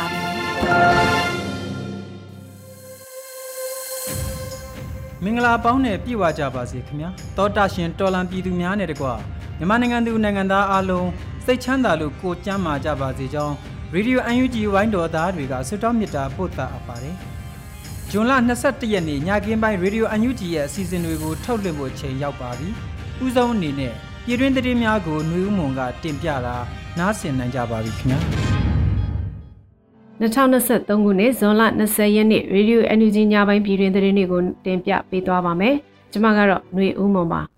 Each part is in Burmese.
ါပြီ မင်္ဂလာပေါင်းနဲ့ပြည့်ဝကြပါစေခင်ဗျာတောတာရှင်တော်လံပြည်သူများနဲ့တကွမြန်မာနိုင်ငံသူနိုင်ငံသားအားလုံးစိတ်ချမ်းသာလို့ကိုကြမ်းမာကြပါစေကြောင်းရေဒီယို UNG ဝိုင်းတော်သားတွေကဆွတောင်းမေတ္တာပို့သအပ်ပါတယ်ဂျွန်လ22ရက်နေ့ညကင်းပိုင်းရေဒီယို UNG ရဲ့အစီအစဉ်တွေကိုထုတ်လွှင့်ဖို့ချိန်ရောက်ပါပြီဥဆုံးအနေနဲ့ပြည်တွင်းသတင်းများကိုຫນွေဦးမွန်ကတင်ပြတာနားဆင်နိုင်ကြပါပြီခင်ဗျာ 2023ခုနှစ်ဇွန်လ20ရက်နေ့ရေဒီယို NUG ညပိုင်းပြည်တွင်သတင်းတွေကိုတင်ပြပေးသွားပါမယ်။ကျွန်မကတော့ຫນွေဦးမွန်ပါ။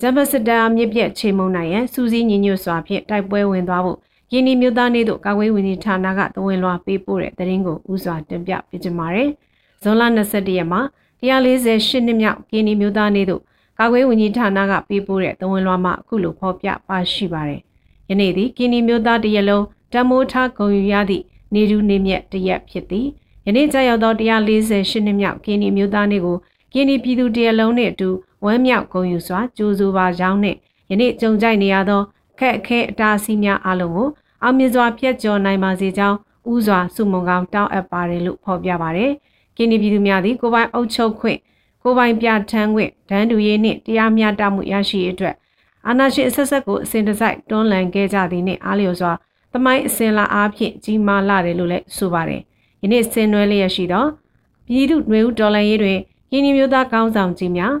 ဂျမစတာမြစ်ပြက်ချိန်မုံနိုင်ရန်စူးစီးညီညွတ်စွာဖြင့်တိုက်ပွဲဝင်သွားဖို့ရင်းနှီးမျိုးသားနေ့တို့ကာကွယ်ဝင်ကြီးဌာနကသဝင်လွှာပေးပို့တဲ့သတင်းကိုဥစွာတင်ပြပေးကြပါမယ်။ဇွန်လ21ရက်မှာ148နှစ်မြောက်ကင်းဒီမျိုးသားနေ့တို့ကာကွယ်ဝင်ကြီးဌာနကပေးပို့တဲ့သဝင်လွှာမှာအခုလိုဖော်ပြပါရှိပါတယ်။ယနေ့သည်ကင်းဒီမျိုးသားတရလုံး တမိုးထားဂုံယူရသည့်နေတူနေမြက်တရက်ဖြစ်သည်ယနေ့ကြာရောက်သော148နှစ်မြောက်ကင်းဒီမျိုးသားနေ့ကိုကင်းဒီပြည်သူတရလုံးနှင့်အတူဝမ်းမြောက်ဂုံယူစွာကြိုးစိုးပါကြောင်းနှင့်ယနေ့ကြုံကြိုက်နေရသောခက်အခဲအတားအဆီးများအလုံးကိုအောင်မြင်စွာဖျက်ကျော်နိုင်ပါစေကြောင်းဥစွာစုမုံကောင်းတောင်းအပ်ပါတယ်လို့ဖော်ပြပါတယ်။ကင်းဒီပြည်သူများသည်ကိုပိုင်အုပ်ချုပ်ခွင့်ကိုပိုင်ပြဋ္ဌာန်းခွင့်ဒန်းတူရေးနှင့်တရားမျှတမှုရရှိရေးအတွက်အာဏာရှင်အဆက်ဆက်ကိုအစဉ်တစိုက်တွန်းလှန်ခဲ့ကြသည်နှင့်အားလျော်စွာ သမိုင်းအစဉ်လာအားဖြင့်ကြီးမားလာတယ်လို့လည်းဆိုပါတယ်။ယနေ့ဆင်နွှဲလျက်ရှိသောပြည်သူ့နှွေဦးတော်လှန်ရေးတွင်ကင်းဒီမျိုးသားကောင်းဆောင်ကြီးများ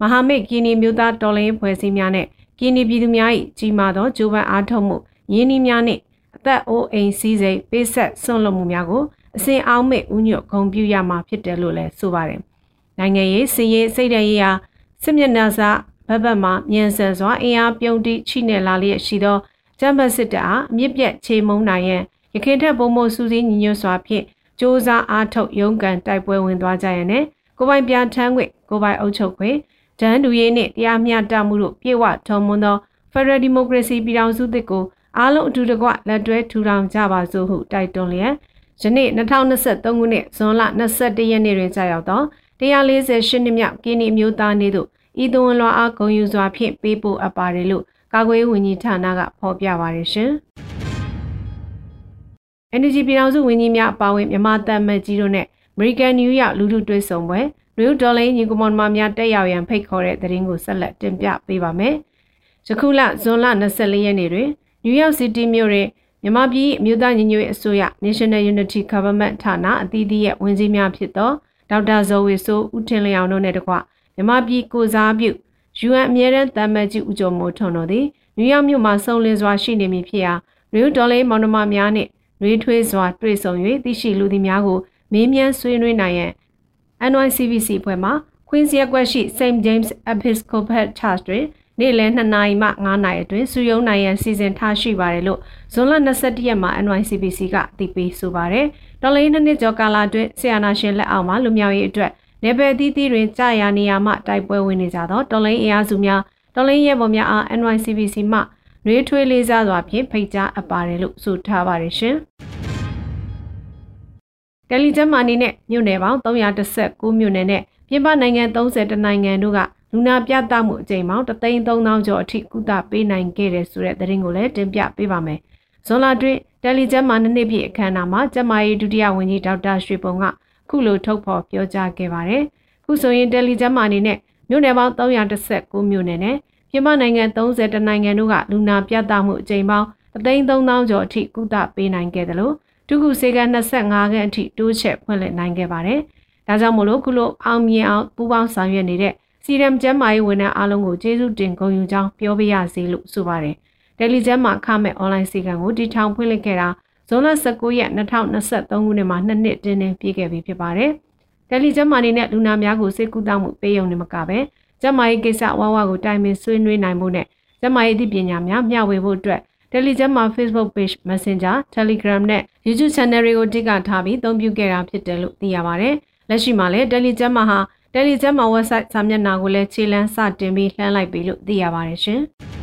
မဟာမိတ်ကင်းဒီမျိုးသားတော်လှန်ရေးဖွဲ့စည်းများနဲ့ကင်းဒီပြည်သူများ၏ကြီးမားသောဂျိုးပန်းအားထုတ်မှုရင်းနှီးများနှင့်အသက်အိုးအိမ်စည်းစိမ်ပေးဆက်ဆွန့်လွတ်မှုများကိုအစဉ်အောင်မဲ့ဥညွတ်ဂုံပြူရမှာဖြစ်တယ်လို့လည်းဆိုပါတယ်။နိုင်ငံရေးစီးရေးစိတ်ဓာတ်ရေးဟာစစ်မျက်နှာစာဘက်ဘက်မှမြန်ဆန်စွာအင်အားပြုံးတိချိနေလာလျက်ရှိသော ကျမ်းပတ်စစ်တပ်အားအမြင့်ပြတ်ချေမုံနိုင်ရန်ရခင်ထက်ပုံမစူးစီးညီညွတ်စွာဖြင့်စ조사အားထုတ်ရုန်းကန်တိုက်ပွဲဝင်သွားကြရန်နဲ့ကိုပိုင်ပြထမ်းခွင့်ကိုပိုင်အုပ်ချုပ်ခွင့်ဒန်းတူရေးနှင့်တရားမျှတမှုတို့ပြေဝထုံမွန်းသော Federal Democracy ပြည်ထောင်စုသစ်ကိုအားလုံးအတူတကွလက်တွဲထူထောင်ကြပါစို့ဟုတိုက်တွန်းလျက်ယနေ့2023ခုနှစ်ဇွန်လ21ရက်နေ့တွင်ကြာရောက်သော148နှစ်မြောက်ကင်းဒီမျိုးသားနေ့သို့ဤသွန်လွှာအားဂုဏ်ယူစွာဖြင့်ပေးပို့အပ်ပါတယ်လို့ ကာကွယ်ရေးဝန်ကြီးဌာနကဖော်ပြပါတယ်ရှင်။ NGO ပြည်ထောင်စုဝန်ကြီးများအပါအဝင်မြန်မာတပ်မကြီးတို့နဲ့ American New York လူထုတွေ့ဆုံပွဲနယူးဒေါ်လိန်ညီကမွန်မာများတက်ရောက်ရန်ဖိတ်ခေါ်တဲ့သတင်းကိုဆက်လက်တင်ပြပေးပါမယ်။ယခုလဇွန်လ24ရက်နေ့တွင် New York City မြို့တွင်မြန်မာပြည်အမျိုးသားညီညွတ်ရေးအစိုးရ National Unity Government ဌာနအသီးသီးရဲ့ဝန်ကြီးများဖြစ်သောဒေါက်တာဇော်ဝေဆိုးဦးထင်လျောင်တို့နဲ့တကွမြန်မာပြည်ကိုစားပြု UN အမြဲတမ်းတမ်းမတ်ကြီးဦးကျော်မိုးထွန်းတို့သည်နယူးယောက်မြို့မှာစုံလင်စွာရှိနေမည်ဖြစ်ရာနယူးဒေါ်လေးမောင်နှမများနှင့်နှွေးထွေးစွာတွေ့ဆုံ၍သိရှိလူသည်များကိုမေးမြန်းဆွေးနွေးနိုင်ရန် NYCBC ဖွဲ့မှ Queen's ရပ်ကွက်ရှိ St James Episcopal Church တွင်နေ့လယ်2နာရီမှ9နာရီအတွင်းစုယုံနိုင်ရန်စီစဉ်ထားရှိပါတယ်လို့ဇွန်လ22ရက်မှာ NYCBC ကအသိပေးဆိုပါတယ်။တော်လိုင်းနှစ်နှစ်ကျော်ကာလအတွင်းဆီယနာရှင်လက်အောက်မှာလူမျိုးရေးအတွက် နေပယ်သီးသီးတွင်ကြာရနေရမှတိုက်ပွဲဝင်နေကြသောတော်လိုင်းအင်အားစုများတော်လိုင်းရဲဘော်များအား NYCBC မှနှွေးထွေးလေးစားစွာဖြင့်ဖိတ်ကြားအပ်ပါတယ်လို့ဆိုထားပါတယ်ရှင်။တယ်လီကျမ်းမာနေနဲ့မြို့နယ်ပေါင်း319မြို့နယ်နဲ့ပြင်ပနိုင်ငံ30တနိုင်ငံတို့ကလူနာပြသမှုအကြိမ်ပေါင်း33000ကျော်အထိကုသပေးနိုင်ခဲ့တယ်ဆိုတဲ့သတင်းကိုလည်းတင်ပြပေးပါမယ်။ဇွန်လတွင်တယ်လီကျမ်းမာနှစ်နှစ်ပြည့်အခမ်းအနားမှာကျမကြီးဒုတိယဝန်ကြီးဒေါက်တာရွှေပုံက ခုလိုထုတ်ဖော်ပြောကြားခဲ့ပါတယ်။ခုဆိုရင်တယ်လီကျမ်းမာအနေနဲ့မြို့နယ်ပေါင်း319မြို့နယ်နဲ့ပြည်မနိုင်ငံ30တနိုင်ငံတို့ကလူနာပြသမှုအကြိမ်ပေါင်းအသိန်း3000ကျော်အထိကုသပေးနိုင်ခဲ့တယ်လို့ဒုက္ခစေက25ခန်းအထိတိုးချက်ဖွင့်လှစ်နိုင်ခဲ့ပါတယ်။ဒါကြောင့်မို့လို့ခုလိုအောင်မြင်အောင်ပူးပေါင်းဆောင်ရွက်နေတဲ့စီရမ်ကျမ်းမာရေးဝန်ထမ်းအားလုံးကိုကျေးဇူးတင်ဂုဏ်ယူကြောင်းပြောပြရစီလို့ဆိုပါတယ်။တယ်လီကျမ်းမှာခမဲ့အွန်လိုင်းစီကံကိုတည်ထောင်ဖွင့်လှစ်ခဲ့တာ ဇွန်လ19ရက်2023ခုနှစ်မှာနှစ်နှစ်တင်းတင်းပြည့်ခဲ့ပြီဖြစ်ပါတယ်။တယ်လီကျမ်းမာနေနဲ့လူနာများကိုစိတ်ကူးတောက်မှုပေးရုံနဲ့မကပဲကျမ်းမာရေးကိစ္စဝါဝါကိုတိုင်ပင်ဆွေးနွေးနိုင်ဖို့နဲ့ကျမ်းမာရေးအသိပညာများမျှဝေဖို့အတွက် Telegram မှာ Facebook Page Messenger Telegram နဲ့ YouTube Channel တွေကိုတိကထားပြီးအသုံးပြုခဲ့တာဖြစ်တယ်လို့သိရပါတယ်။လက်ရှိမှာလည်း Telegram မှာဟာ Telegram မှာ website စာမျက်နှာကိုလည်းခြေလှမ်းစတင်ပြီးလှမ်းလိုက်ပြီလို့သိရပါတယ်ရှင်။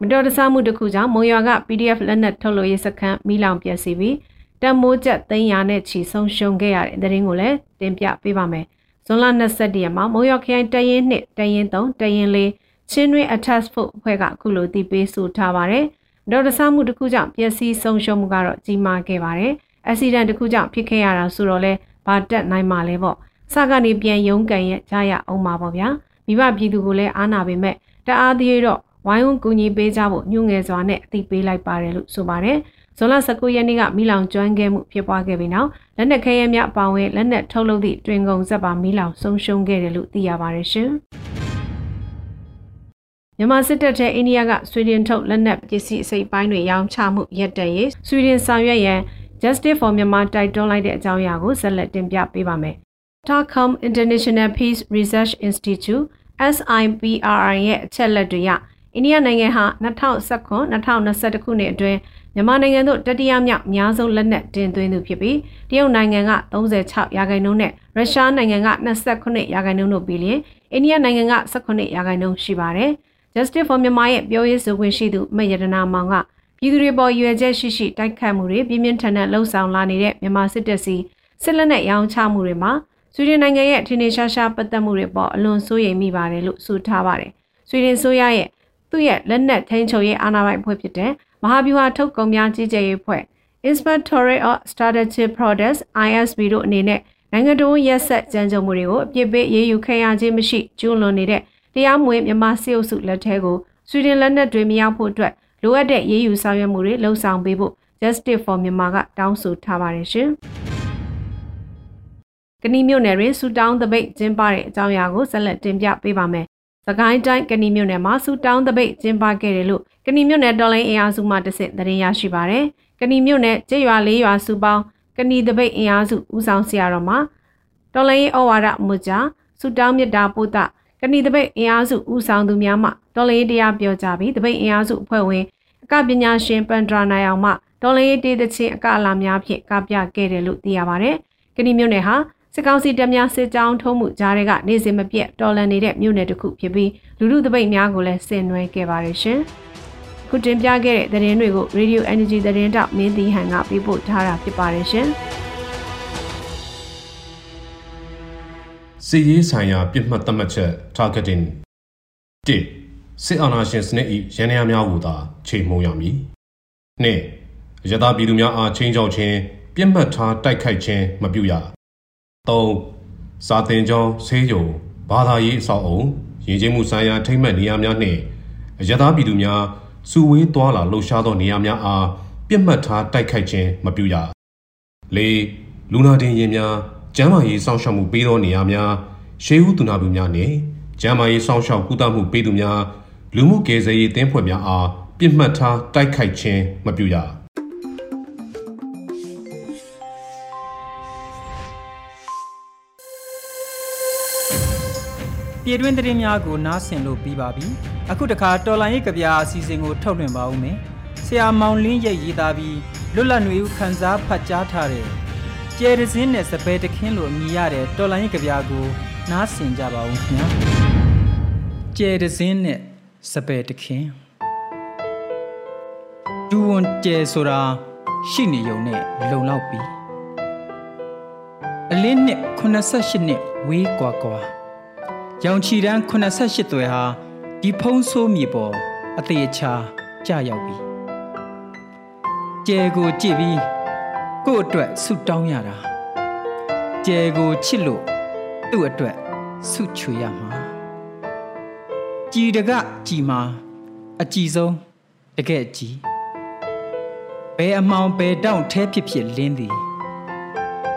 မတော်တဆမှုတစ်ခုကြောင့်မုံရွာက PDF လက်နက်ထုတ်လို့ရေးစခန်းမိလောင်ပြက်စီပြီးတံမိုးချက်300နဲ့ချီဆုံးရှုံးခဲ့ရတဲ့သတင်းကိုလည်းတင်ပြပေးပါမယ်။ဇွန်လ22ရက်မှာမုံရွာခရိုင်တရင်2တရင်3တရင်4ချင်းတွင်း attach ဖို့အဖွဲ့ကအခုလိုတည်ပေးဆိုထားပါတယ်။ဒေါ်တဆမှုတစ်ခုကြောင့်ပျက်စီးဆုံးရှုံးမှုကတော့ကြီးမားခဲ့ပါတယ်။ accident တစ်ခုကြောင့်ဖြစ်ခဲ့ရတာဆိုတော့လဲဘာတက်နိုင်မှလဲပေါ့။စကနေပြန်ရုံးကန်ရကြရအောင်ပါပေါ့ဗျာ။မိဘပြည်သူကိုလည်းအားနာပေမဲ့တအားသေးတော့ ဝိုင်းဝန်းကူညီပေးကြဖို့ညှို့ငယ်စွာနဲ့အသိပေးလိုက်ပါတယ်လို့ဆိုပါတယ်။ဇွန်လ19ရက်နေ့ကမိလောင်ကျွမ်းခဲ့မှုဖြစ်ပွားခဲ့ပြီးနောက်လက်နက်ခဲယမ်းများအပောင်းဝဲလက်နက်ထုတ်လုပ်သည့်တွင်ကုန်ဇက်ပါမိလောင်ဆုံးရှုံးခဲ့တယ်လို့သိရပါတယ်ရှင်။မြန်မာစစ်တပ်ထဲအိန္ဒိယကဆွီဒင်ထုတ်လက်နက်ပစ္စည်းအစိပ်ပိုင်းတွေရောင်းချမှုရပ်တန့်ရေးဆွီဒင်ဆောင်ရွက်ရန် Justice for Myanmar တိုက်တွန်းလိုက်တဲ့အကြောင်းအရာကိုဆက်လက်တင်ပြပေးပါမယ်။ Tarcom International Peace Research Institute SIPRI ရဲ့အချက်လက်တွေအရ အိန္ဒိယနိုင်ငံဟာ2019-2021ခုနှစ်အတွင်းမြန်မာနိုင်ငံသို့တတိယမြောက်အများဆုံးလက်နက်တင်သွင်းသူဖြစ်ပြီးတရုတ်နိုင်ငံက36ရာခိုင်နှုန်းနဲ့ရုရှားနိုင်ငံက29ရာခိုင်နှုန်းတို့ပြီးလျင်အိန္ဒိယနိုင်ငံက18ရာခိုင်နှုန်းရှိပါတယ်။ Justice for Myanmar ရဲ့ပြောရေးဆိုခွင့်ရှိသူမယတနာမောင်ကပြည်သူတွေပေါ်ရွယ်ချက်ရှိရှိတိုက်ခတ်မှုတွေပြင်းပြင်းထန်ထန်လှုံ့ဆော်လာနေတဲ့မြန်မာစစ်တပ်စီစစ်လက်နက်ရောင်းချမှုတွေမှာဆွီဒင်နိုင်ငံရဲ့ထင်ထင်ရှားရှားပတ်သက်မှုတွေပေါ်အလွန်စိုးရိမ်မိပါတယ်လို့ဆိုထားပါတယ်။ဆွီဒင်ဆိုရရဲ့ သူ့ရဲ့လက်နက်ထိန်းချုပ်ရေးအာဏာပိုင်အဖွဲ့ဖြစ်တဲ့မဟာဗျူဟာထုတ်ကုန်များကြီးကြပ်ရေးအဖွဲ့ Inspectorate of Strategic Products ISB တို့အနေနဲ့နိုင်ငံတော်ရက်ဆက်ကြမ်းကြုတ်မှုတွေကိုအပြစ်ပေးရေးယူခံရခြင်းမရှိကျူးလွန်နေတဲ့တရားမဝင်မြန်မာစစ်အုပ်စုလက်ထဲကိုဆွီဒင်လက်နက်တွေမရောက်ဖို့အတွက်လိုအပ်တဲ့ရေးယူဆောင်ရွက်မှုတွေလှုံ့ဆော်ပေးဖို့ Justice for Myanmar ကတောင်းဆိုထားပါတယ်ရှင်။ကဏီမြို့နယ်တွင်စူတောင်းတပိတ်ကျင်းပတဲ့အကြောင်းအရာကိုဆက်လက်တင်ပြပေးပါမယ်။ သခိုင်းတိုင်းကဏီမြို့နယ်မှာစူတောင်းတပိတ်ကျင်းပခဲ့တယ်လို့ကဏီမြို့နယ်တော်လိုင်းအင်အားစုမှတဆင့်သတင်းရရှိပါရယ်။ကဏီမြို့နယ်ကျေးရွာ၄ရွာစုပေါင်းကဏီတပိတ်အင်အားစုဦးဆောင်ဆရာတော်မှာတော်လိုင်းဩဝါဒမူကြားစူတောင်းမြတ်တာပို့တာကဏီတပိတ်အင်အားစုဦးဆောင်သူများမှတော်လေးတရားပြောကြပြီးတပိတ်အင်အားစုအဖွဲ့ဝင်အကပညာရှင်ပန်ဒရာနိုင်အောင်မှတော်လေးတေးသချင်းအကအလာများဖြင့်ကပြခဲ့တယ်လို့သိရပါတယ်။ကဏီမြို့နယ်ဟာ စစ်ကောင်စီတပ်များစစ်ကြောင်းထုံးမှုကြားတွေကနေ့စဉ်မပြတ်တော်လန်နေတဲ့မြို့နယ်တစ်ခုဖြစ်ပြီးလူလူတပိတ်များကိုလည်းဆင်နွှဲခဲ့ပါတယ်ရှင်။ခုတင်ပြခဲ့တဲ့သတင်းတွေကို Radio Energy သတင်းတောက်မင်းတီဟန်ကပြပို့ထားတာဖြစ်ပါတယ်ရှင်။စီရေးဆိုင်ရာပြစ်မှတ်သတ်မှတ်ချက် targeting 1စစ်အာဏာရှင်စနစ်၏ရန်ရာများကိုသာချိန်မှုံရမည်2အယတာပြည်သူများအားချင်းချောက်ခြင်းပြစ်မှတ်ထားတိုက်ခိုက်ခြင်းမပြုရ 3စာတင်ကြောင်းဆေးရုံဘာသာရေးအဆောက်အုံရည်ကျင်းမှုဆိုင်ရာထိမ့်မှတ်နေရာများနှင့်အယတာပြည်သူများစုဝေးသွားလာလှုပ်ရှားသောနေရာများအားပြစ်မှတ်ထားတိုက်ခိုက်ခြင်းမပြုရ၄လူနာတင်ရင်များကျန်းမာရေးစောင့်ရှောက်မှုပေးသောနေရာများရှေးဦးသူနာပြုများနှင့်ကျန်းမာရေးစောင့်ရှောက်ကုသမှုပေးသူများလူမှုကယ်ဆယ်ရေးတင်းဖွဲ့များအားပြစ်မှတ်ထားတိုက်ခိုက်ခြင်းမပြုရ ပြည်တွင်းသတင်းများကိုနားဆင်လို့ပြီးပါပြီအခုတခါတော်လိုင်းရေးကြပြာအစီအစဉ်ကိုထုတ်လွှင့်ပါဦးမယ်ဆရာမောင်လင်းရဲ့ရေးသားပြီးလွတ်လပ်နေဦးခန်းစားဖတ်ကြားထားတဲ့ကျဲရစင်းနဲ့စပယ်တခင်းလိုအမည်ရတဲ့တော်လိုင်းရေးကြပြာကိုနားဆင်ကြပါဦးခင်ဗျာကျဲရစင်းနဲ့စပယ်တခင်းဒူဝန်ကျဲဆိုတာရှိနေုံနဲ့လုံလောက်ပြီအလင်းနှစ်88နှစ်ဝေးကွာကွာ ရောင်ချီတန်း88သွဲဟာဒီဖုံးဆိုးမြေပေါ်အသေးချာကြာရောက်ပြီကျဲကိုကြည့်ပြီးကို့အတွက်ဆုတောင်းရတာကျဲကိုချစ်လို့သူ့အတွက်ဆုချွေရမှာကြည်တကကြည်မှာအကြည်ဆုံးတကယ်ကြီးဘယ်အမောင်ဘယ်တောင့်แท้ဖြစ်ဖြစ်လင်းသည်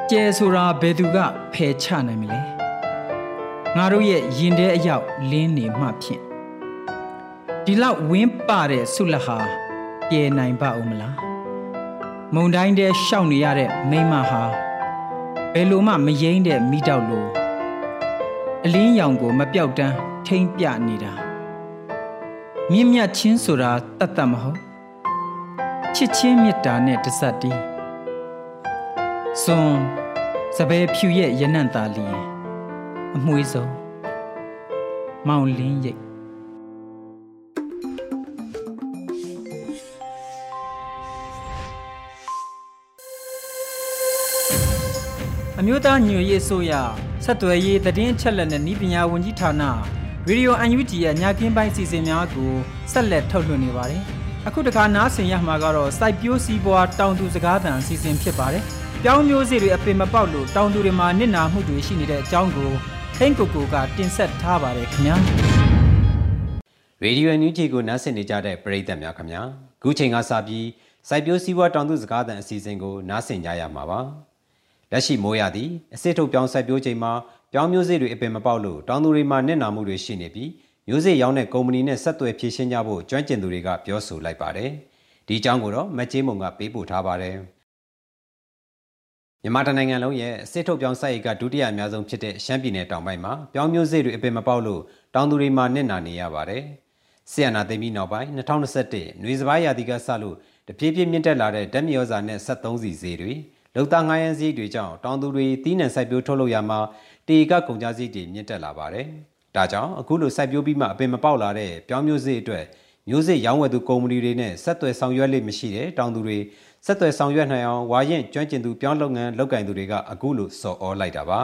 ကျဲဆိုတာဘယ်သူကဖယ်ချနိုင်မလဲ ငါတို့ရဲ့ရင်ထဲအရောက်လင်းနေမှဖြင့်ဒီလောက်ဝင်းပတဲ့ဆုလဟာပြေနိုင်ပါဦးမလားမုံတိုင်းတဲ့ရှောက်နေရတဲ့မိမဟာဘယ်လိုမှမယိမ့်တဲ့မိတောက်လိုအလင်းရောင်ကိုမပြောက်တမ်းထိမ့်ပြနေတာမြင့်မြတ်ချင်းဆိုတာတတ်တတ်မဟုတ်ချစ်ချင်းမေတ္တာနဲ့တစပ်တီးစွန်စပယ်ဖြူရဲ့ရနံ့သားလီ အမွှေးစုံမောင်လင်းရိတ်အမျိုးသားညွေရေးဆိုရဆက်သွယ်ရေးသတင်းအချက်အလက်နဲ့ဤပညာဝန်ကြီးဌာနရေဒီယို UNG ရဲ့ညကင်းပိုင်းစီစဉ်များကိုဆက်လက်ထုတ်လွှင့်နေပါတယ်။အခုတခါနားဆင်ရမှာကတော့စိုက်ပျိုးစီးပွားတောင်သူစကားသံအစီအစဉ်ဖြစ်ပါတယ်။ပြောင်းမျိုးစေ့တွေအပင်မပေါက်လို့တောင်သူတွေမှာနစ်နာမှုတွေရှိနေတဲ့အကြောင်းကို ဟိန်းကိုကိုကတင်ဆက်ထားပါတယ်ခင်ဗျာ။ရေဒီယို UNG ကိုနားဆင်နေကြတဲ့ပရိသတ်များခင်ဗျာ။ခုချိန်ကစပြီးစိုက်ပျိုးစီးပွားတောင်သူစကားသံအစီအစဉ်ကိုနားဆင်ကြရမှာပါ။လက်ရှိမိုးရသည်အစစ်ထုတ်ပြောင်းစိုက်ပျိုးချိန်မှာပြောင်းမျိုးစေ့တွေအပင်မပေါက်လို့တောင်သူတွေမှာနစ်နာမှုတွေရှိနေပြီးမျိုးစေ့ရောင်းတဲ့ကုမ္ပဏီနဲ့ဆက်သွယ်ဖြည့်ရှင်းကြဖို့ကျွမ်းကျင်သူတွေကပြောဆိုလိုက်ပါတယ်။ဒီအကြောင်းကိုတော့မကြေးမုံကပေးပို့ထားပါတယ်။ မြန်မာတိုင်းနိုင်ငံလုံးရဲ့စစ်ထုတ်ပြောင်းစိုက်ရေးကဒုတိယအများဆုံးဖြစ်တဲ့ရှမ်းပြည်နယ်တောင်ပိုင်းမှာပြောင်းမျိုးစေ့တွေအပင်မပေါက်လို့တောင်သူတွေမှာနစ်နာနေရပါတယ်။ဆီယနာသိမ်းပြီးနောက်ပိုင်း2021နွေစပိုင်းရာသီကစလို့တပြေးပြေးမြင့်တက်လာတဲ့ဓာတ်မြေဩဇာနဲ့73စီဈေးတွေလုံသားငါးရန်စည်းတွေကြောင့်တောင်သူတွေတီးနှံစိုက်ပျိုးထုတ်လုပ်ရမှာတေကကုန်ကြစည်းတွေမြင့်တက်လာပါတယ်။ဒါကြောင့်အခုလိုစိုက်ပျိုးပြီးမှအပင်မပေါက်လာတဲ့ပြောင်းမျိုးစေ့အတွက်မျိုးစေ့ရောင်းဝယ်သူကုမ္ပဏီတွေနဲ့ဆက်သွယ်ဆောင်ရွက်လိမ့်မရှိတဲ့တောင်သူတွေ ဆက်သွယ်ဆောင်ရွက်နိုင်အောင်ဝါရင်ကျွမ်းကျင်သူပြောင်းလုပ်ငန်းလုပ်ကင်သူတွေကအခုလိုစော်ဩလိုက်တာပါ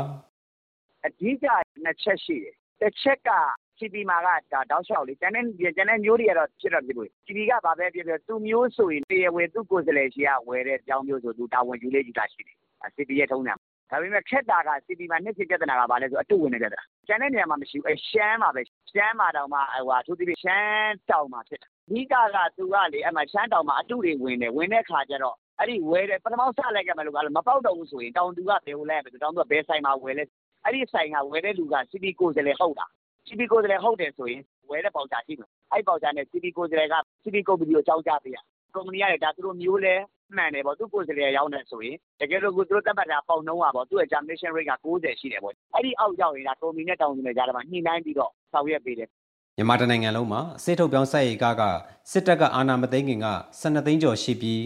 အဓိကနှစ်ချက်ရှိတယ်တစ်ချက်က CP မှာကဒါတောက်လျှောက်လေကျန်တဲ့ကျန်တဲ့မျိုးတွေကတော့ဖြစ်တော့ဖြစ်လို့ CP ကဘာပဲဖြစ်ဖြစ်သူမျိုးဆိုရင်တရားဝင်သူ့ကိုယ်စားလှယ်ရှိကဝယ်တဲ့ကြောင်းမျိုးဆိုသူတာဝန်ယူလေးယူတာရှိတယ် CP ရဲ့ထုံးတယ်ဒါပေမဲ့ခက်တာက CP မှာနှစ်ဖြစ်ပြဿနာကဘာလဲဆိုအတုဝင်နေပြဿနာကျန်တဲ့နေရာမှာမရှိဘူးအဲရှမ်းမှာပဲရှမ်းမှာတောင်မှဟိုဟာသူတိရှမ်းတောင်မှာဖြစ်တာ အဓိကက သူကလေ အဲ့မှာ ရှမ်းတောင်မှာ အတုတွေဝင်တယ် ဝင်တဲ့ခါကျတော့ အဲ့ဒီဝယ်တယ် ပထမစလိုက်ကြမယ်လို့ကလည်းမပေါက်တော့ဘူးဆိုရင် တောင်သူက ဘယ်ကိုလဲ တောင်သူက ဘယ်ဆိုင်မှာဝယ်လဲ အဲ့ဒီဆိုင်က ဝယ်တဲ့လူက CP ကိုယ်စားလှယ်ဟုတ်တာ CP ကိုယ်စားလှယ်ဟုတ်တယ်ဆိုရင် ဝယ်တဲ့ပေါက်ချာရှိမယ် အဲ့ပေါက်ချာနဲ့ CP ကိုယ်စားလှယ်က CP ကုမ္ပဏီကို အကြောင်းကြားပေးရကုမ္ပဏီကလည်း ဒါသူတို့မျိုးလဲမှန်တယ်ပေါ့ သူကိုယ်စားလှယ်ရောင်းတယ်ဆိုရင် တကယ်လို့ကိုသူတို့တက်ပတ်တာပေါက်နှုံးပါပေါ့ သူ့ရဲ့ termination rate က90ရှိတယ်ပေါ့ အဲ့ဒီအောက်ရောက်ရင်ဒါကုမ္ပဏီနဲ့ တောင်းနေကြတာမှာ ညှိနှိုင်းပြီးတော့ ဆောင်ရွက်ပေးတယ် မြန်မာတိုင်းနိုင်ငံလုံးမှာစစ်ထုတ်ပြောင်းဆက်ရေးကားကစစ်တပ်ကအာဏာမသိမ်းခင်က12သိန်းကျော်ရှိပြီး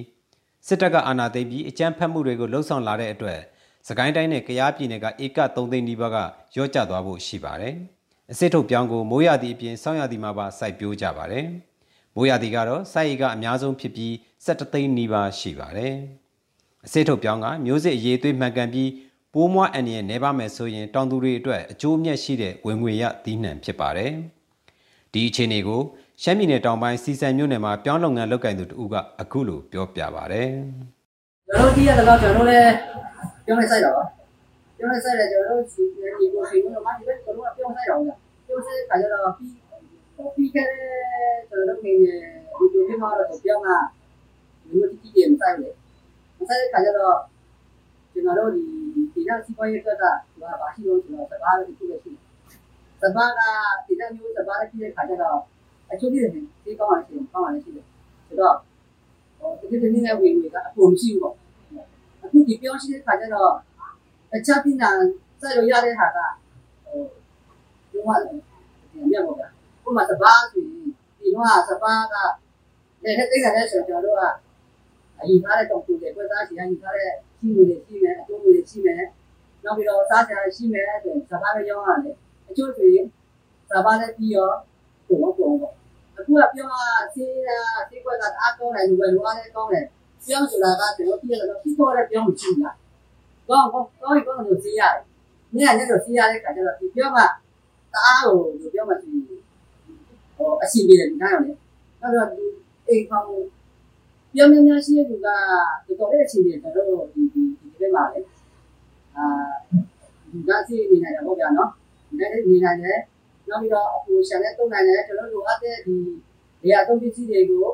စစ်တပ်ကအာဏာသိမ်းပြီးအကြမ်းဖက်မှုတွေကိုလှုံ့ဆော်လာတဲ့အတွက်စကိုင်းတိုင်းနဲ့ကယားပြည်နယ်ကဧက3သိန်းနီးပါးကရော့ကျသွားဖို့ရှိပါတယ်။အစစ်ထုတ်ပြောင်းကိုမိုးရသည့်အပြင်ဆောင်းရသည့်မှာပါစိုက်ပျိုးကြပါတယ်။မိုးရသည့်ကတော့စိုက်ရည်ကအများဆုံးဖြစ်ပြီး17သိန်းနီးပါးရှိပါတယ်။အစစ်ထုတ်ပြောင်းကမျိုးစစ်အရေးသွေးမှန်ကန်ပြီးပိုးမွားအန်ရဲ့နေပါမယ်ဆိုရင်တောင်သူတွေအတွက်အကျိုးမြတ်ရှိတဲ့ဝင်ငွေရသီးနှံဖြစ်ပါတယ်။ ဒီအခြေအနေကိုရှမ်းပြည်နယ်တောင်ပိုင်းစီစံမြို့နယ်မှာပြောင်းလုပ်ငန်းလုပ်ကိုင်သူတူကအခုလိုပြောပြပါဗျ။ကျွန်တော်ဒီကတော့ကျွန်တော်လည်းပြောင်းနေဆိုင်တော့ပြောင်းနေဆိုင်တယ်ကျွန်တော်တို့ဒီဒီကိုရှင်တော့မှဒီဘက်ကျွန်တော်ကပြောင်းဆိုင်တော့ပြောင်းဆိုင်ခါကျတော့ပြီးပြီးခဲ့တဲ့ကျွန်တော်တို့နေဒီလိုမျိုးမှာတော့ပြောင်းတာဒီလိုတိတိကျကျမဆိုင်လေမဆိုင်တဲ့ခါကျတော့ကျွန်တော်တို့ဒီဒီကစီပွားရေးအတွက်ကဘာဘာရှိလို့ကျွန်တော်စကားလေးတစ်ခုလည်းရှိတယ်။ စဘာကဒီကမျိုးစဘာလေးဖြစ်တဲ့ခါကျတော့အချို့ပြည်တွေဒီကောင်းအောင်ရှိတယ်ကောင်းအောင်ရှိတယ်ဆိုတော့ဟိုဒီဒီနေ့နဲ့ဝင်ဝင်ကအကုန်ရှိဘူးပေါ့အခုဒီပြောရှိတဲ့ခါကျတော့တခြားပြည်နာစရရတဲ့ဟာကဟိုဒီမှာဒီမြတ်ပေါ့ဗျာဥပမာစဘာဆိုရင်ဒီတော့စဘာကလည်းတဲ့တိတ်ခါတဲ့ဆိုကျွန်တော်တို့ကအယူထားတဲ့တောင်ကိုလေပွဲသားစီကယူထားတဲ့ရှိငွေတွေရှိမယ်အကျိုးငွေတွေရှိမယ်နောက်ပြီးတော့စားကြရရှိမယ်ဆိုရင်စဘာလည်းရောင်းရတယ် အကျိုးဆိုရင်စဘာလည်းပြီးရောပုံတော့ပုံပေါ့အခုကပြောတာစေးတာစေးကွက်ကအားကောင်းတယ်လူပဲလူအားလည်းကောင်းတယ်ပြောဆိုတာကကျွန်တော်ပြရတော့ပြီးတော့လည်းပြောမချင်ဘူးလားကောင်းကောင်းကောင်းကောင်းလို့စေးရတယ်။နေ့ကလည်းတော့စေးရတဲ့ခါကျတော့ဒီပြောမှတအားကိုလူပြောမှရှိဟိုအရှိပြေတယ်ဒီကားရောလေ။အဲ့တော့အိမ်ကောင်ပြောများများရှိတဲ့လူကတော်တော်လေးအချိန်ပြေကျွန်တော်တို့ဒီဒီဒီဘက်မှာလေအာဒီကစီနေနေတယ်ဟုတ်ကြ နော်။ဒီနေ့နေနေတယ်နောက်ပြီးတော့အပူရှာနဲ့တုံနိုင်တယ်ကျွန်တော်တို့လိုအပ်တဲ့ဒီနေရာသုံးပစ္စည်းတွေကို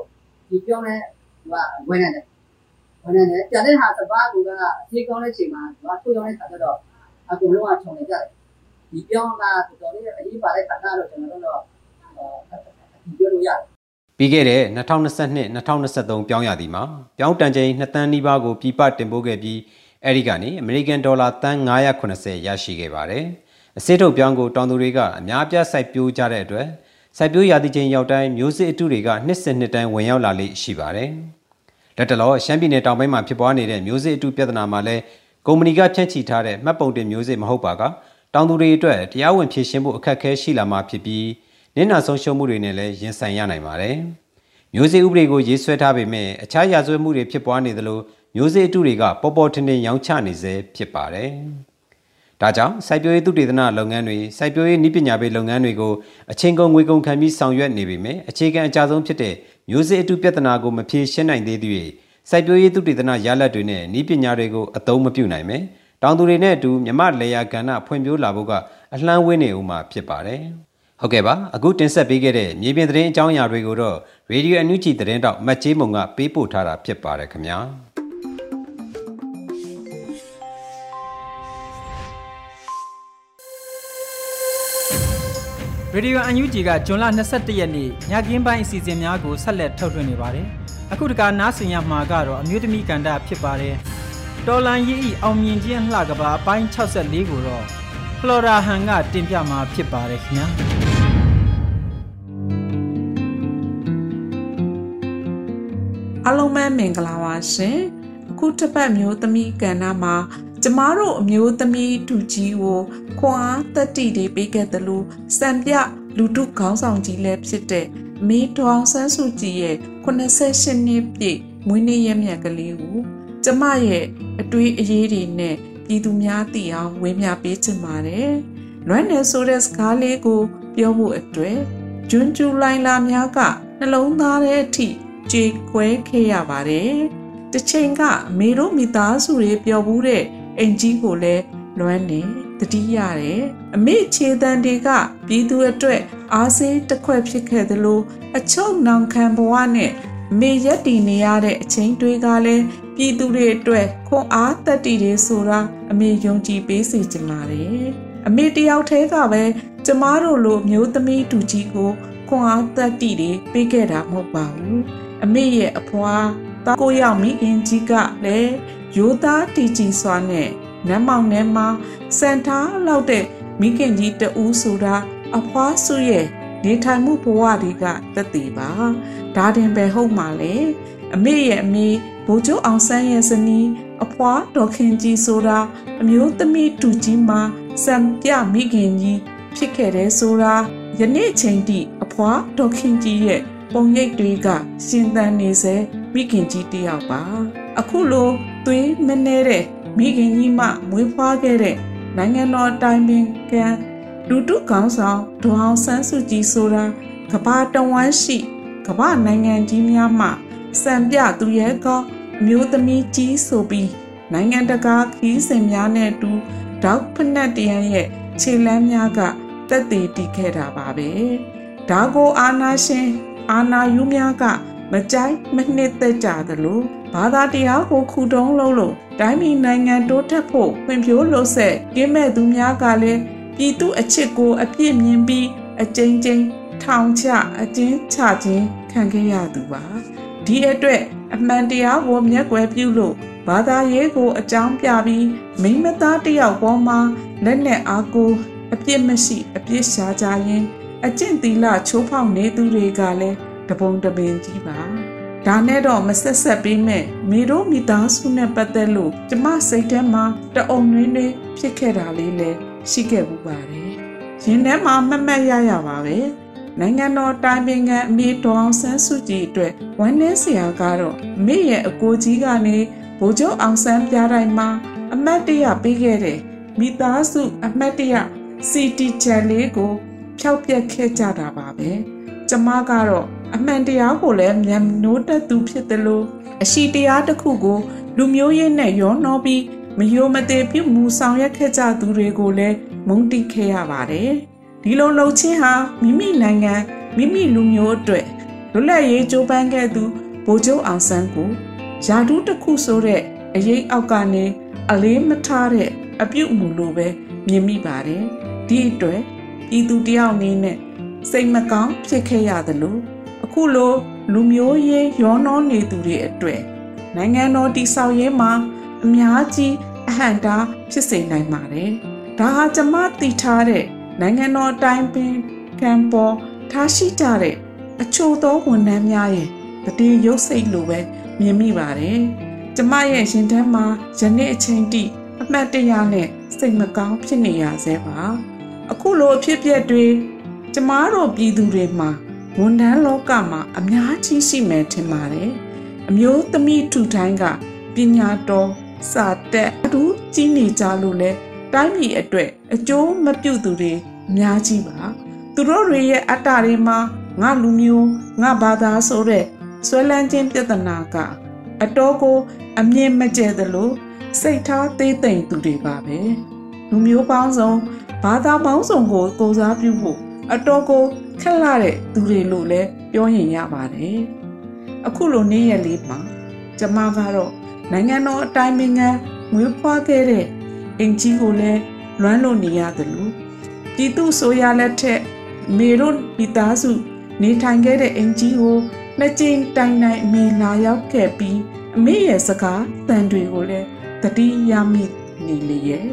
ဒီပြောင်းတဲ့သူကဝင်နေတယ်ဝင်နေတယ်ကြတဲ့ဟာစပါးကူကအသေးကောင်းတဲ့ချိန်မှာသူကထုတ်ရောက်တဲ့ခါကျတော့အကုန်လုံးကခြုံနေကြတယ်ဒီပြောင်းကတော်တော်လေးအရေးပါတဲ့ခါကတော့ကျွန်တော်တို့တော့ဒီပြောလို့ရတယ်ပြီးခဲ့တဲ့2022-2023ပြောင်းရသည်မှာပြောင်းတန်ချိန်2တန်းနီးပါးကိုပြပတင်ပို့ခဲ့ပြီးအဲဒီကနေအမေရိကန်ဒေါ်လာတန်း980ရရှိခဲ့ပါတယ်။ အစစ်ထုတ်ပြောင်းကိုတောင်သူတွေကအများပြစိုက်ပျိုးကြတဲ့အတွက်စိုက်ပျိုးရာသီချိန်ရောက်တိုင်းမျိုးစစ်အတုတွေကနှစ်စဉ်နှစ်တိုင်းဝင်ရောက်လာလေရှိပါတယ်။လက်တလောရှမ်းပြည်နယ်တောင်ပိုင်းမှာဖြစ်ပွားနေတဲ့မျိုးစစ်အတုပြဿနာမှာလည်းကုမ္ပဏီကဖြန့်ချီထားတဲ့မှတ်ပုံတင်မျိုးစစ်မဟုတ်ပါကတောင်သူတွေအတွက်တရားဝင်ဖြည့်ရှင်းဖို့အခက်အခဲရှိလာမှာဖြစ်ပြီးနင့်နာဆုံးရှုံးမှုတွေနဲ့လည်းရင်ဆိုင်ရနိုင်ပါတယ်။မျိုးစေ့ဥပဒေကိုရေးဆွဲထားပေမဲ့အခြားရာဇဝတ်မှုတွေဖြစ်ပွားနေသလိုမျိုးစေ့အတုတွေကပေါ်ပေါ်ထင်ထင်ရောင်းချနေစေဖြစ်ပါတယ်။ ဒါကြောင့်စိုက်ပျိုးရေးသုတေသနလုပ်ငန်းတွေစိုက်ပျိုးရေးနည်းပညာပေးလုပ်ငန်းတွေကိုအချိန်ကုန်ငွေကုန်ခံပြီးဆောင်ရွက်နေပေမဲ့အခြေခံအကြဆုံးဖြစ်တဲ့မျိုးစေ့အတုပြဿနာကိုမဖြေရှင်းနိုင်သေးသည့်စိုက်ပျိုးရေးသုတေသနရလဒ်တွေနဲ့နည်းပညာတွေကိုအသုံးမပြုနိုင်မယ်။တောင်သူတွေနဲ့အတူမြမလေယာကဏ္ဍဖွံ့ဖြိုးလာဖို့ကအလှမ်းဝေးနေဦးမှာဖြစ်ပါတယ်။ဟုတ်ကဲ့ပါအခုတင်ဆက်ပေးခဲ့တဲ့မြေပြင်သတင်းအကြောင်းအရာတွေကိုတော့ရေဒီယိုအန်ယူဂျီသတင်းတောက်မတ်ချေးမုံကပေးပို့ထားတာဖြစ်ပါတယ်ခင်ဗျာ။ ရေဒီယိုအန်ယူဂျီကဂျွန်လ22ရက်နေ့ညကင်းပိုင်းအစီအစဉ်များကိုဆက်လက်ထုတ်လွှင့်နေပါတယ်။အခုတကနားဆင်ရမှာကတော့အမျိုးသမီးကန္တာဖြစ်ပါတယ်။တော်လန်ရီဤအောင်မြင်ခြင်းလှကပါအပိုင်း64ကိုတော့ဖလော်ရာဟန်ကတင်ပြမှာဖြစ်ပါတယ်ခင်ဗျာ။အားလုံးပဲမင်္ဂလာပါရှင်။အခုတစ်ပတ်မျိုးသမီးကန္နာမှာ ကျမတို့အမျိုးသမီးတူကြီးကိုခွန်အားတတိတွေပေးခဲ့တယ်လို့စံပြလူတုခေါင်းဆောင်ကြီးလည်းဖြစ်တဲ့မေဒေါအောင်ဆန်းစုကြည်ရဲ့88နှစ်ပြည့်မွေးနေ့ရက်မြတ်ကလေးကိုကျမရဲ့အတွေးအရေးတွေနဲ့ပြည်သူများသိအောင်ဝေမျှပေးချင်ပါတယ်။လွမ်းနယ်ဆိုတဲ့စကားလေးကိုပြောဖို့အတွက်ဂျွန်းကျူလိုင်းလာများကနှလုံးသားထဲအထိကြေခွဲခဲ့ရပါတယ်။တစ်ချိန်ကမေတို့မိသားစုတွေပျော်ဘူးတဲ့ အိမ်ကြီးကိုလည်းလွမ်းနေတတိရတယ်အမေခြေတံတွေကပြည်သူအတွက်အားစေးတစ်ခွက်ဖြစ်ခဲ့သလိုအချုပ်နောင်ခံဘဝနဲ့မေရက်တည်နေရတဲ့အချိန်တွေကလည်းပြည်သူတွေအတွက်ခွန်အားတက်တည်တွေဆိုတာအမေယုံကြည်ပေးစေချင်ပါတယ်အမေတယောက်တည်းကပဲကျမတို့လိုမျိုးသမီးတူကြီးကိုခွန်အားတက်တည်တွေပေးခဲ့တာမဟုတ်ပါဘူးအမေရဲ့အဖွာသားကိုရောက်မိခင်ကြီးကလည်း ရိုးသားတည်ကြည်စွာနဲ့နမ်းမောင်ထဲမှာစံထားလောက်တဲ့မိခင်ကြီးတဦးဆိုတာအဖွားစုရဲ့နေထိုင်မှုဘဝတွေကတက်တည်ပါဒါတင်ပဲဟုတ်မှာလေအမေရဲ့အမေဘိုးကျော်အောင်ဆန်းရဲ့ဇနီးအဖွားတော်ခင်ကြီးဆိုတာအမျိုးသမီးတူကြီးမှာစံပြမိခင်ကြီးဖြစ်ခဲ့တဲ့ဆိုတာယနေ့ချိန်ထိအဖွားတော်ခင်ကြီးရဲ့ပုံရိပ်တွေကရှင်သန်နေစေမိခင်ကြီးတယောက်ပါအခုလို သွေးမနှဲတဲ့မိခင်ကြီးမှမွေးဖွားခဲ့တဲ့နိုင်ငံတော်တိုင်ပင်ခံလူတုကောင်းဆောင်ဒေါအောင်ဆန်းစုကြည်ဆိုတာကဘာတဝမ်းရှိကဘာနိုင်ငံကြီးများမှစံပြသူရဲကောအမျိုးသမီးကြီးဆိုပြီးနိုင်ငံတကာခီးစဉ်များနဲ့တူဒေါက်ဖနက်တရန်ရဲ့ခြေလမ်းများကတက်တည်တည်ခဲ့တာပါပဲဒါကိုအာနာရှင်အာနာယူများက မကြိုက်မနှစ်သက်ကြသလိုဘာသာတရားကိုခုတုံးလုံးလို့တိုင်းပြည်နိုင်ငံတိုးတက်ဖို့ဖွံ့ဖြိုးလို့ဆက်ကင်းမဲ့သူများကလည်းပြည်သူအချစ်ကိုအပြည့်မြင်ပြီးအကြိမ်ကြိမ်ထောင်ချအကျဉ်းချခြင်းခံခဲ့ရသူပါဒီအတွက်အမှန်တရားကိုမျက်ကွယ်ပြုလို့ဘာသာရေးကိုအကြောင်းပြပြီးမိမသားတယောက်ပေါ်မှာလက်နဲ့အားကိုအပြစ်မရှိအပြစ်ရှာကြရင်အကျင့်သီလချိုးဖောက်နေသူတွေကလည်း တပုံတပင်ကြီးပါဒါနဲ့တော့မဆက်ဆက်ပေးမဲ့မိတို့မိသားစုနဲ့ပတ်သက်လို့ကျမစိတ်ထဲမှာတအုံနှင်းတွေဖြစ်ခဲ့တာလေးလည်းရှိခဲ့ဘူးပါတယ်ရင်ထဲမှာမမတ်ရရပါပဲနိုင်ငံတော်တိုင်ပင်ခံအမေတော်အောင်ဆန်းစုကြည်အတွက်ဝမ်းနည်းစရာကတော့မိရဲ့အကိုကြီးကနေဗိုလ်ချုပ်အောင်ဆန်းပြတိုင်းမှာအမတ်တရပေးခဲ့တဲ့မိသားစုအမတ်တရစီတီချန်လေးကိုဖျောက်ပြက်ခဲ့ကြတာပါပဲကျမကတော့အမှန်တရားကိုလည်းမြန်နိုးတက်သူဖြစ်တယ်လို့အရှိတရားတစ်ခုကို လူမျိုးရေးနဲ့ရောနှောပြီးမယိုမသေးပြုမှုဆောင်ရွက်ခဲ့ကြသူတွေကိုလည်းမုန်းတိခဲ့ရပါတယ်ဒီလိုလှုပ်ချင်းဟာမိမိနိုင်ငံမိမိလူမျိုးအတွက်လွတ်လပ်ရေးကြိုးပမ်းခဲ့သူဗိုလ်ချုပ်အောင်ဆန်းကိုယာဒူးတစ်ခုဆိုတဲ့အရေးအောက်ကနေအလေးမထားတဲ့အပြုတ်မှုလိုပဲမြင်မိပါတယ်ဒီအတွက်ဤသူတယောက်အနေနဲ့စိတ်မကောင်းဖြစ်ခဲ့ရသလိုအ ခုလိုလူမျိုးရေးရောနှောနေသူတွေအတွက်နိုင်ငံတော်တည်ဆောက်ရေးမှာအများကြီးအဟန့်တားဖြစ်စေနိုင်ပါတယ်ဒါဟာကျမသိထားတဲ့နိုင်ငံတော်အတိုင်းပင်ကံပေါ်ထားရှိကြတဲ့အချို့သောဝန်ထမ်းများရဲ့တည်ရုပ်စိတ်လိုပဲမြင်မိပါတယ်။ကျမရဲ့ရှင်ထမ်းမှာယနေ့အချိန်ထိအမှတ်တရနဲ့စိတ်မကောင်းဖြစ်နေရဆဲပါ။အခုလိုအဖြစ်အပျက်တွေကျမတို့ပြည်သူတွေမှာ ဝန်ထမ်းလောကမှာအများကြီးရှိမယ်ထင်ပါတယ်။အမျိုးသမီးထူထိုင်းကပညာတော်စာတက်အတူကြီးနေကြလို့လဲတိုင်းပြည်အတွက်အကျိုးမပြုသူတွေအများကြီးပါသူတို့တွေရဲ့အတ္တတွေမှာငါလူမျိုးငါဘာသာဆိုတဲ့ဆွဲလန်းခြင်းပြဿနာကအတော်ကိုအမြင့်မကျဲသလိုစိတ်ထားသေးသိမ်သူတွေပါပဲလူမျိုးပေါင်းစုံဘာသာပေါင်းစုံကိုကိုစားပြုဖို့အတော်ကို ခက်လာတဲ့သူတွေလို့လည်းပြောရင်ရပါတယ်အခုလိုနေ့ရက်လေးမှာကျမကတော့နိုင်ငံတော်အတိုင်းအငံငွေဖွားခဲ့တဲ့အင်ကြီးကိုလည်းလွမ်းလို့နေရတယ်လို့ပြည်သူဆိုရလက်ထက်မေတို့မိသားစုနေထိုင်ခဲ့တဲ့အင်ကြီးကိုနှစ်ကြိမ်တိုင်တိုင်အမေလာရောက်ခဲ့ပြီးအမေရဲ့စကားတန်တွေကိုလည်းတတိယမိနေလေရဲ့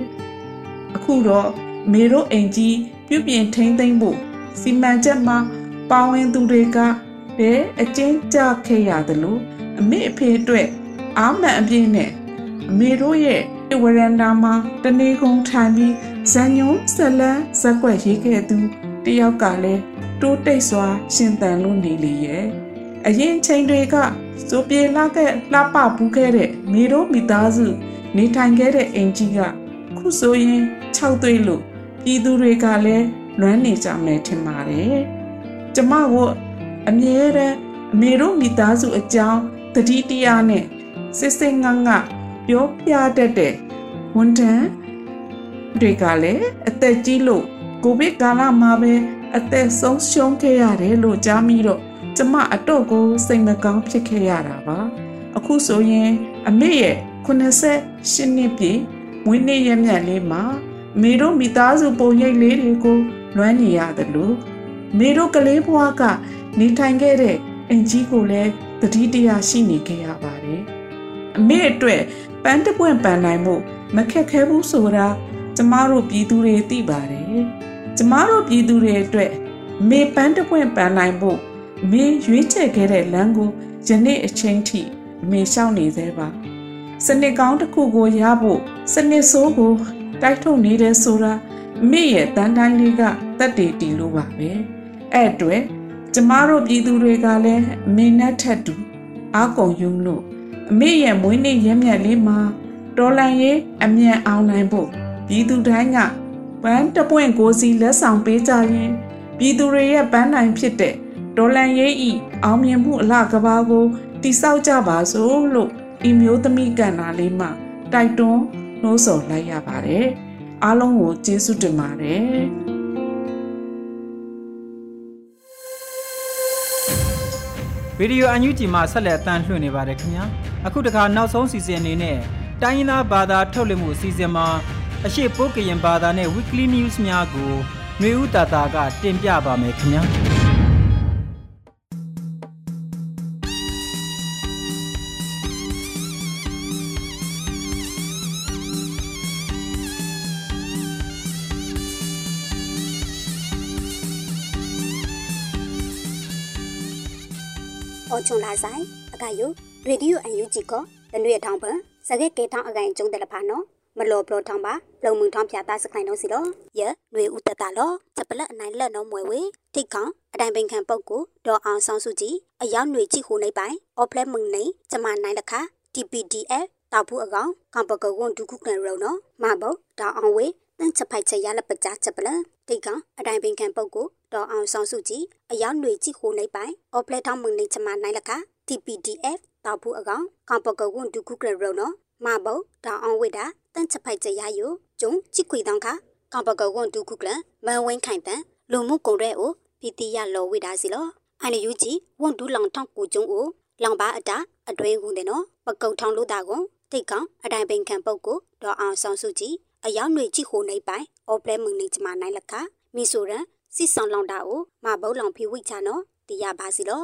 အခုတော့မေတို့အိမ်ကြီးပြုပြင်ထိမ့်သိမ့်ဖို့ စီမံချက်မှာပါဝင်သူတွေကတဲ့အကျဉ်းချခဲ့ရတယ်လို့အမေအဖေအတွက်အာမန်အပြည့်နဲ့အမေတို့ရဲ့ဝရန်ဒါမှာတနေကုန်ထိုင်ပြီးဇန်ညုံဆက်လန်းဇက်ွက်ရေးခဲ့သူတယောက်ကလည်းတိုးတိတ်စွာ ရှင်သန်လို့နေလေရဲ့အရင်ချိန်တွေကစိုးပြေလာခဲ့လှပပူးခဲ့တဲ့မိတို့မိသားစု နေထိုင်ခဲ့တဲ့အိမ်ကြီးကခုဆိုရင်6သွေးလို့ပြည်သူတွေကလည်း လွမ်းနေကြမယ်ထင်ပါတယ်ကျမကိုအမြဲတမ်းအမေတို့မိသားစုအကြောင်းတတိတရားနဲ့စစ်စစ်ငငပြောပြတတ်တဲ့ဝန်ထမ်းတွေကလည်းအသက်ကြီးလို့ကိုဗစ်ကာလမှာပဲအသက်ဆုံးရှုံးခဲ့ရတယ်လို့ကြားမိတော့ကျမအတော့ကိုစိတ်မကောင်းဖြစ်ခဲ့ရတာပါအခုဆိုရင် အမေရဲ့88နှစ်ပြည့်မွေးနေ့ရက်မြတ်လေးမှာ မေတို့မိသားစုပုံရိပ်လေးတွေကိုလွမ်းနေရတယ်လို့မေတို့ကလေးဘွားကနေထိုင်ခဲ့တဲ့အင်ကြီးကိုလည်းတတိတရားရှိနေခဲ့ရပါတယ်အမေအတွက်ပန်းတပွင့်ပန်နိုင်မှုမခက်ခဲဘူးဆိုတာကျမတို့ပြည်သူတွေသိပါတယ်ကျမတို့ပြည်သူတွေအတွက်မေပန်းတပွင့်ပန်နိုင်ဖို့မေရွေးချယ်ခဲ့တဲ့လမ်းကိုယနေ့အချိန်ထိမေလျှောက်နေသေးပါစနစ်ကောင်းတစ်ခုကိုရဖို့စနစ်ဆိုးကို တိုက်ထုတ်နေတယ်ဆိုတာမေရဲ့တန်တိုင်းလေးကတက်တည်တီလို့ပါပဲအဲ့အတွက်ကျမတို့ပြည်သူတွေကလည်းအမေနဲ့ထက်တူအားကုန်ယုံလို့အမေရဲ့မွေးနေ့ရက်မြတ်လေးမှာတော်လန်ရေးအမြန်အောင်နိုင်ဖို့ပြည်သူတိုင်းကပန်းတပွင့်ကိုစီလက်ဆောင်ပေးကြရင်ပြည်သူတွေရဲ့ပန်းနိုင်ဖြစ်တဲ့ဒေါ်လန်ရေးဤအောင်မြင်မှုအလှကဘာကိုတိဆောက်ကြပါစို့လို့ဤမျိုးသမီးကန္နာလေးမှတိုက်တွန်း နှိုးဆော်လိုက်ရပါတယ်အားလုံးကိုကျေးဇူးတင်ပါတယ်ဗီဒီယိုအန်ယူဂျီမှာဆက်လက်အသံလွှင့်နေပါတယ်ခင်ဗျာအခုတခါနောက်ဆုံးစီစဉ်အနေနဲ့တိုင်းရင်းသားဘာသာထုတ်လွှင့်မှုအစီအစဉ်မှာအရှိပိုးကရင်ဘာသာနဲ့ weekly news များကိုຫນွေဦးတာတာကတင်ပြပါမယ်ခင်ဗျာ အော်ချုံလာဆိုင်အကယုရေဒီယိုအန်ယူဂျီကတနွေထောင်ပန်စကဲကေထောင်အကိုင်ကျုံတယ်လဖာနော်မလောဘလထောင်ပါလုံမှုထောင်ဖြာသားစခိုင်တော့စီတော့ယနွေဦးတတလောချက်ပလက်အနိုင်လက်နော်မွယ်ဝေထိတ်ကောင်အတိုင်ပင်ခံပုတ်ကိုဒေါ်အောင်ဆောင်စုကြည်အရောက်ຫນွေကြည့်ခုနေပိုင်အော်ဖလက်မုန်နေကျမနိုင်လက်ခ TPDF တောက်ဘူးအကောင်ကံပကဝန်ဒုခုကနရုံနော်မဘုတ်ဒေါ်အောင်ဝေတန်ချက်ဖိုက်ချက်ရလက်ပကြားချက်ပလက်ထိတ်ကောင်အတိုင်ပင်ခံပုတ်ကို ဒေါ်အောင်ဆောင်စုကြည်အရောက်ຫນွေကြည့်ခုနေပိုင်အော်ဖလက်ထောင်းမုန်နေကျမနိုင်လက်ခ TPDF တောက်ဘူးအကောင်ကံပကဝန်ဒုခုကနရုံနော်မဘုတ်ဒေါ်အောင်ဝေတာတန်ချက်ဖိုက်ချက်ရယိုကျုံချစ်ခွေတောင်းခကံပကဝန်ဒုခုကလမန်ဝင်းခိုင်တန်လူမှုကုန်ရဲအိုပီတီရလောဝိဒါစီလောအန်ယူဂျီဝန်ဒူလောင်ထောက်ကိုကျုံအိုလောင်ပါအတာအတွင်းကုန်တဲ့နော်ပကုတ်ထောင်လို့တာကွန်တိတ်ကောင်အတိုင်းပင်ခံပုတ်ကိုဒေါ်အောင်ဆောင်စုကြည်အယောင်တွေကြည့်ခိုနေပိုင်အော်ပလဲမုန်နေချမနိုင်လခမီဆိုရန် စစ်ဆောင်လောင်တာကိုမဘုံလောင်ဖီဝိချာနော်တီရပါစီလော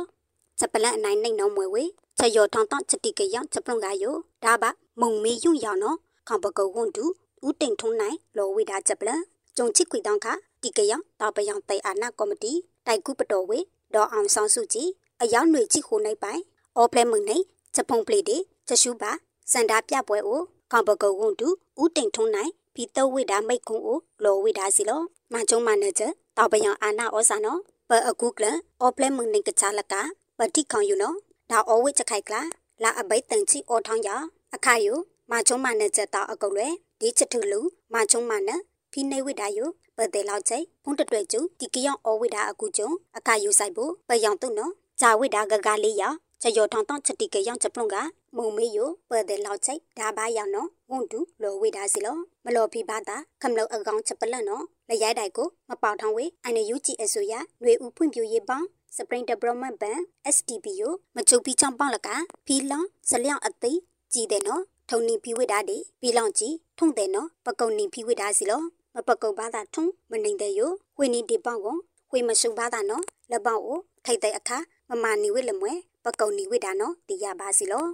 ချက်ပလန့်အနိုင်နှိမ့်နှောင်းမွေဝေချက်ရောထောင်းတောင်းချက်တိကယောင်ချက်ပလွန်ကယောဒါပါမုံမေယွယောင်နော်ခေါပကုတ်ဝန်တူဦးတိန်ထုံးနိုင်လောဝိဒါချက်ပလန့်ကြုံချစ်ခွေတောင်းခတီကယောင်တောက်ပယောင်တိတ်အာနာကော်မတီတိုက်ကူပတော်ဝေဒေါ်အောင်ဆောင်စုကြည်အယောင်တွေကြည့်ခိုနေပိုင်အော်ပလဲမုန်နေချက်ဖုံပလေတေချက်ရှူပါစန္ဒာပြပွဲကိုခေါပကုတ်ဝန်တူဦးတိန်ထုံးနိုင် ဖီတော့ဝိဒါမိတ်ကုံကိုလောဝိဒါစီလောမချုံမနကြတောက်ပယောင်အာနာဩစာနော်ပအခုကလအော်ပလဲမုန်နေကချလကပတိခေါယူနော်ဒါအော်ဝိချက်ခိုက်ကလာလာအဘိတ်တန်ချီအော်ထောင်းရအခါယူမချုံမနကြတောက်အကုတ်လွဲဒီချက်ထုလူမချုံမနဖိနေဝိဒါယုပတဲ့လောက်ချိဖုန်တတွဲကျူဒီကယောင်အော်ဝိဒါအခုကျုံအခါယူဆိုင်ဖို့ပယောင်တုံနော်ဂျာဝိဒါဂဂလေးရချယောထောင်းတောင်းချက်တိကယောင်ချက်ပလုံက မုံမေယိုပတဲ့လောက်ချိဒါဘာယောင်နော်ဝန်တူလောဝိဒါစီလောမလောဖိဘာတာခမလောအကောင်ချက်ပလက်နော်လရိုက်တိုင်ကိုမပေါထောင်းဝေအိုင်နယူဂျီအဆိုရຫນွေဦးဖွင့်ပြရေးပေါင်း Spring Development Bank STBO မချုပ်ပြီးချောင်းပေါက်လကဖီလောင်ဇလျောင်းအသိကြည်တယ်နော်ထုံနီဖီဝိတာဒီဖီလောင်ကြီးထုံတယ်နော်ပကုံနီဖီဝိတာစီလောမပကုံဘာသာထုံမနေတဲ့ယဝိနီဒီပေါကိုဝိမရှုဘာသာနော်လပေါကိုထိုက်တဲ့အခါမမနီဝိလမွဲပကုံနီဝိတာနော်တီရပါစီလော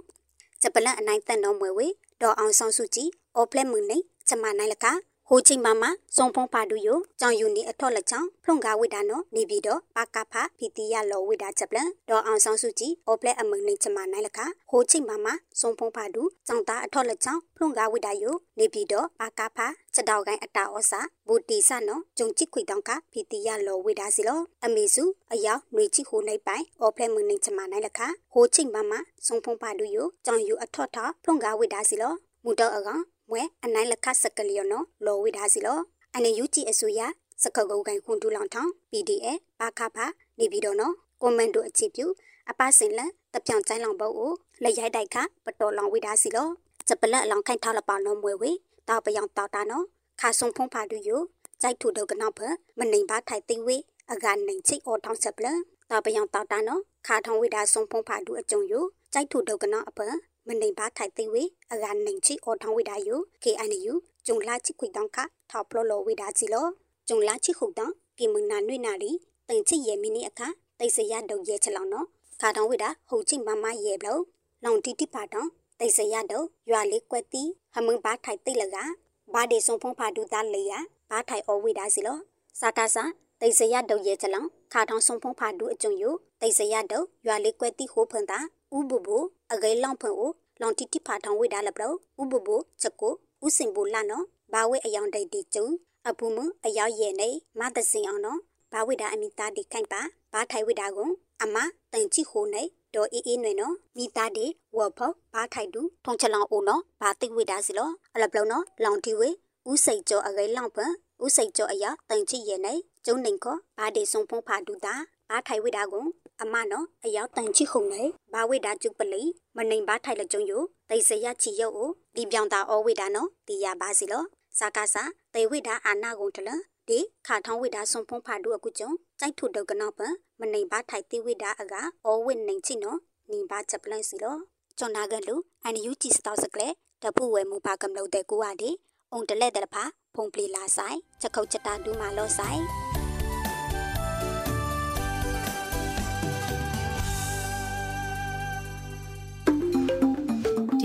జపల నైన్త్ నో మూవీ డో అవున్ సూచి ఓ ప్లే మున్నై చమ్మా నైలక ဒေါ်အောင်ဆောင်စုကြည်အော်ဖလက်မွန်နေချမနိုင်လကဟိုချိန်မှာမစုံဖုံးပါတူယကြောင်ယူနေအထော့လက်ချောင်းဖုန်ကားဝိဒါနော်နေပြီးတော့ပါကဖဖီတီရလောဝိဒါချက်ပလန်ဒေါ်အောင်ဆောင်စုကြည်အော်ပလက်အမုံနေချမနိုင်လခဟိုချိန်မှာမစုံဖုံးပါတူကြောင်သားအထော့လက်ချောင်းဖုန်ကားဝိဒါယနေပြီးတော့ပါကဖချက်တောက်ကိုင်းအတာဩစာဘူတီဆနော်ဂျုံချစ်ခွေတောင်းကဖီတီရလောဝိဒါစီလောအမေစုအယောက်ຫນွေချစ်ဟိုနိုင်ပိုင်အော်ပလက်မုံနေချမနိုင်လခဟိုချိန်မှာမစုံဖုံးပါတူယကြောင်ယူအထော့ထဖုန်ကားဝိဒါစီလောမူတော့အကောင် မွဲအနိုင်လက်ခစကလျောနော်လောဝိဒါစီလောအနေယူကြည့်အစိုးရစကကုတ်ကိုင်ခွန်တူလောင်ထောင်း PDF ပါခဖနေပြီးတော့နော်ကွန်မန့်တို့အခြေပြုအပစင်လန်တပြောင်ချိုင်းလောင်ပုတ်ကိုလက်ရိုက်တိုက်ခပတော်လောင်ဝိဒါစီလောစပလက်အလောင်ခိုင်ထားလပါနော်မွေဝေတောက်ပယောင်တောက်တာနော်ခါဆုံဖုံးဖာတူယိုကြိုက်ထူတော့ကနောက်ဖမနေပါထိုက်သိဝေအကနေချိတ်အော်ထောင်းစပလတောက်ပယောင်တောက်တာနော်ခါထောင်းဝိဒါဆုံဖုံးဖာတူအကြုံယိုကြိုက်ထူတော့ကနောက်အဖ မနေပါထိုက်သိဝေအကနေချိတ်အော်ထောင်းဝိဒါယို KNU ဂျုံလာချစ်ခွေတောင်းခထောက်ပလောလောဝိဒါစီလောဂျုံလာချစ်ခုတောင်းကီမနာနွိနာလီတင်ချစ်ရဲ့မိနစ်အခါတိတ်စရတော့ရဲချလောင်နော်ခါတောင်းဝိဒါဟုတ်ချစ်မမရဲ့ဘလို့လောင်တီတီပါတောင်းတိတ်စရတော့ရွာလေးကွက်တီဟမင်းဘာထိုက်တိတ်လကဘာဒီဆုံဖုံးဖာဒူသားလေရဘာထိုက်အောဝိဒါစီလောစာတာစာတိတ်စရတော့ရဲချလောင်ခါတောင်းဆုံဖုံးဖာဒူအကျုံယိုတိတ်စရတော့ရွာလေးကွက်တီဟိုဖန်တာဥဘူဘူ အဂဲလောင်ဖန်ကိုလောင်တီတီဖာထောင်းဝိဒါလဘလို့ဥဘူဘူချက်ကိုဥစင်ဘူလာနော်ဘာဝဲအယောင်တိတ်တီကျုံအပူမအယောက်ရဲ့နေမတစင်အောင်နော်ဘာဝိဒါအမိသားဒီခိုင်ပါဘာထိုင်ဝိဒါကိုအမတန်ချီခိုနေဒေါ်အေးအေးနွေနော်မိသားဒီဝဖောက်ဘာထိုင်တူထုံချလောင်အိုနော်ဘာတိဝိဒါစီလောအလပလုံးနော်လောင်တီဝေဥစိတ်ကျော်အဂဲလောင်ပန်ဥစိတ်ကျော်အရာတန်ချီရဲ့နေကျုံနေခေါ်ဘာဒီဆုံဖုံးဖာဒူတာဘာထိုင်ဝိဒါကို အမနော်အယောက်တန်ချီခုံနေဘာဝိဒါကျုပ်ပလီမနိုင်ဘာထိုင်လကြုံယိုတိတ်စရချီရုပ်ကိုဒီပြောင်တာအောဝိဒါနော်တီရပါစီလောစာကာစာတေဝိဒါအာနာကုန်တလဒီခါထောင်းဝိဒါဆွန်ဖုံးဖာဒူအကုကျုံကြိုက်ထုဒုတ်ကနောက်ပမနိုင်ဘာထိုင်တိဝိဒါအကအောဝိနိုင်ချီနော်နိဘာချက်ပလန်စီလောချွန်နာကလူအန်ယူဂျီစတောက်စကလေတပူဝဲမူပါကမလို့တဲ့ကူဟာဒီအုံတလက်တဖာဖုံပလီလာဆိုင်ချက်ခုတ်ချက်တာဒူးမာလောဆိုင်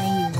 ယူ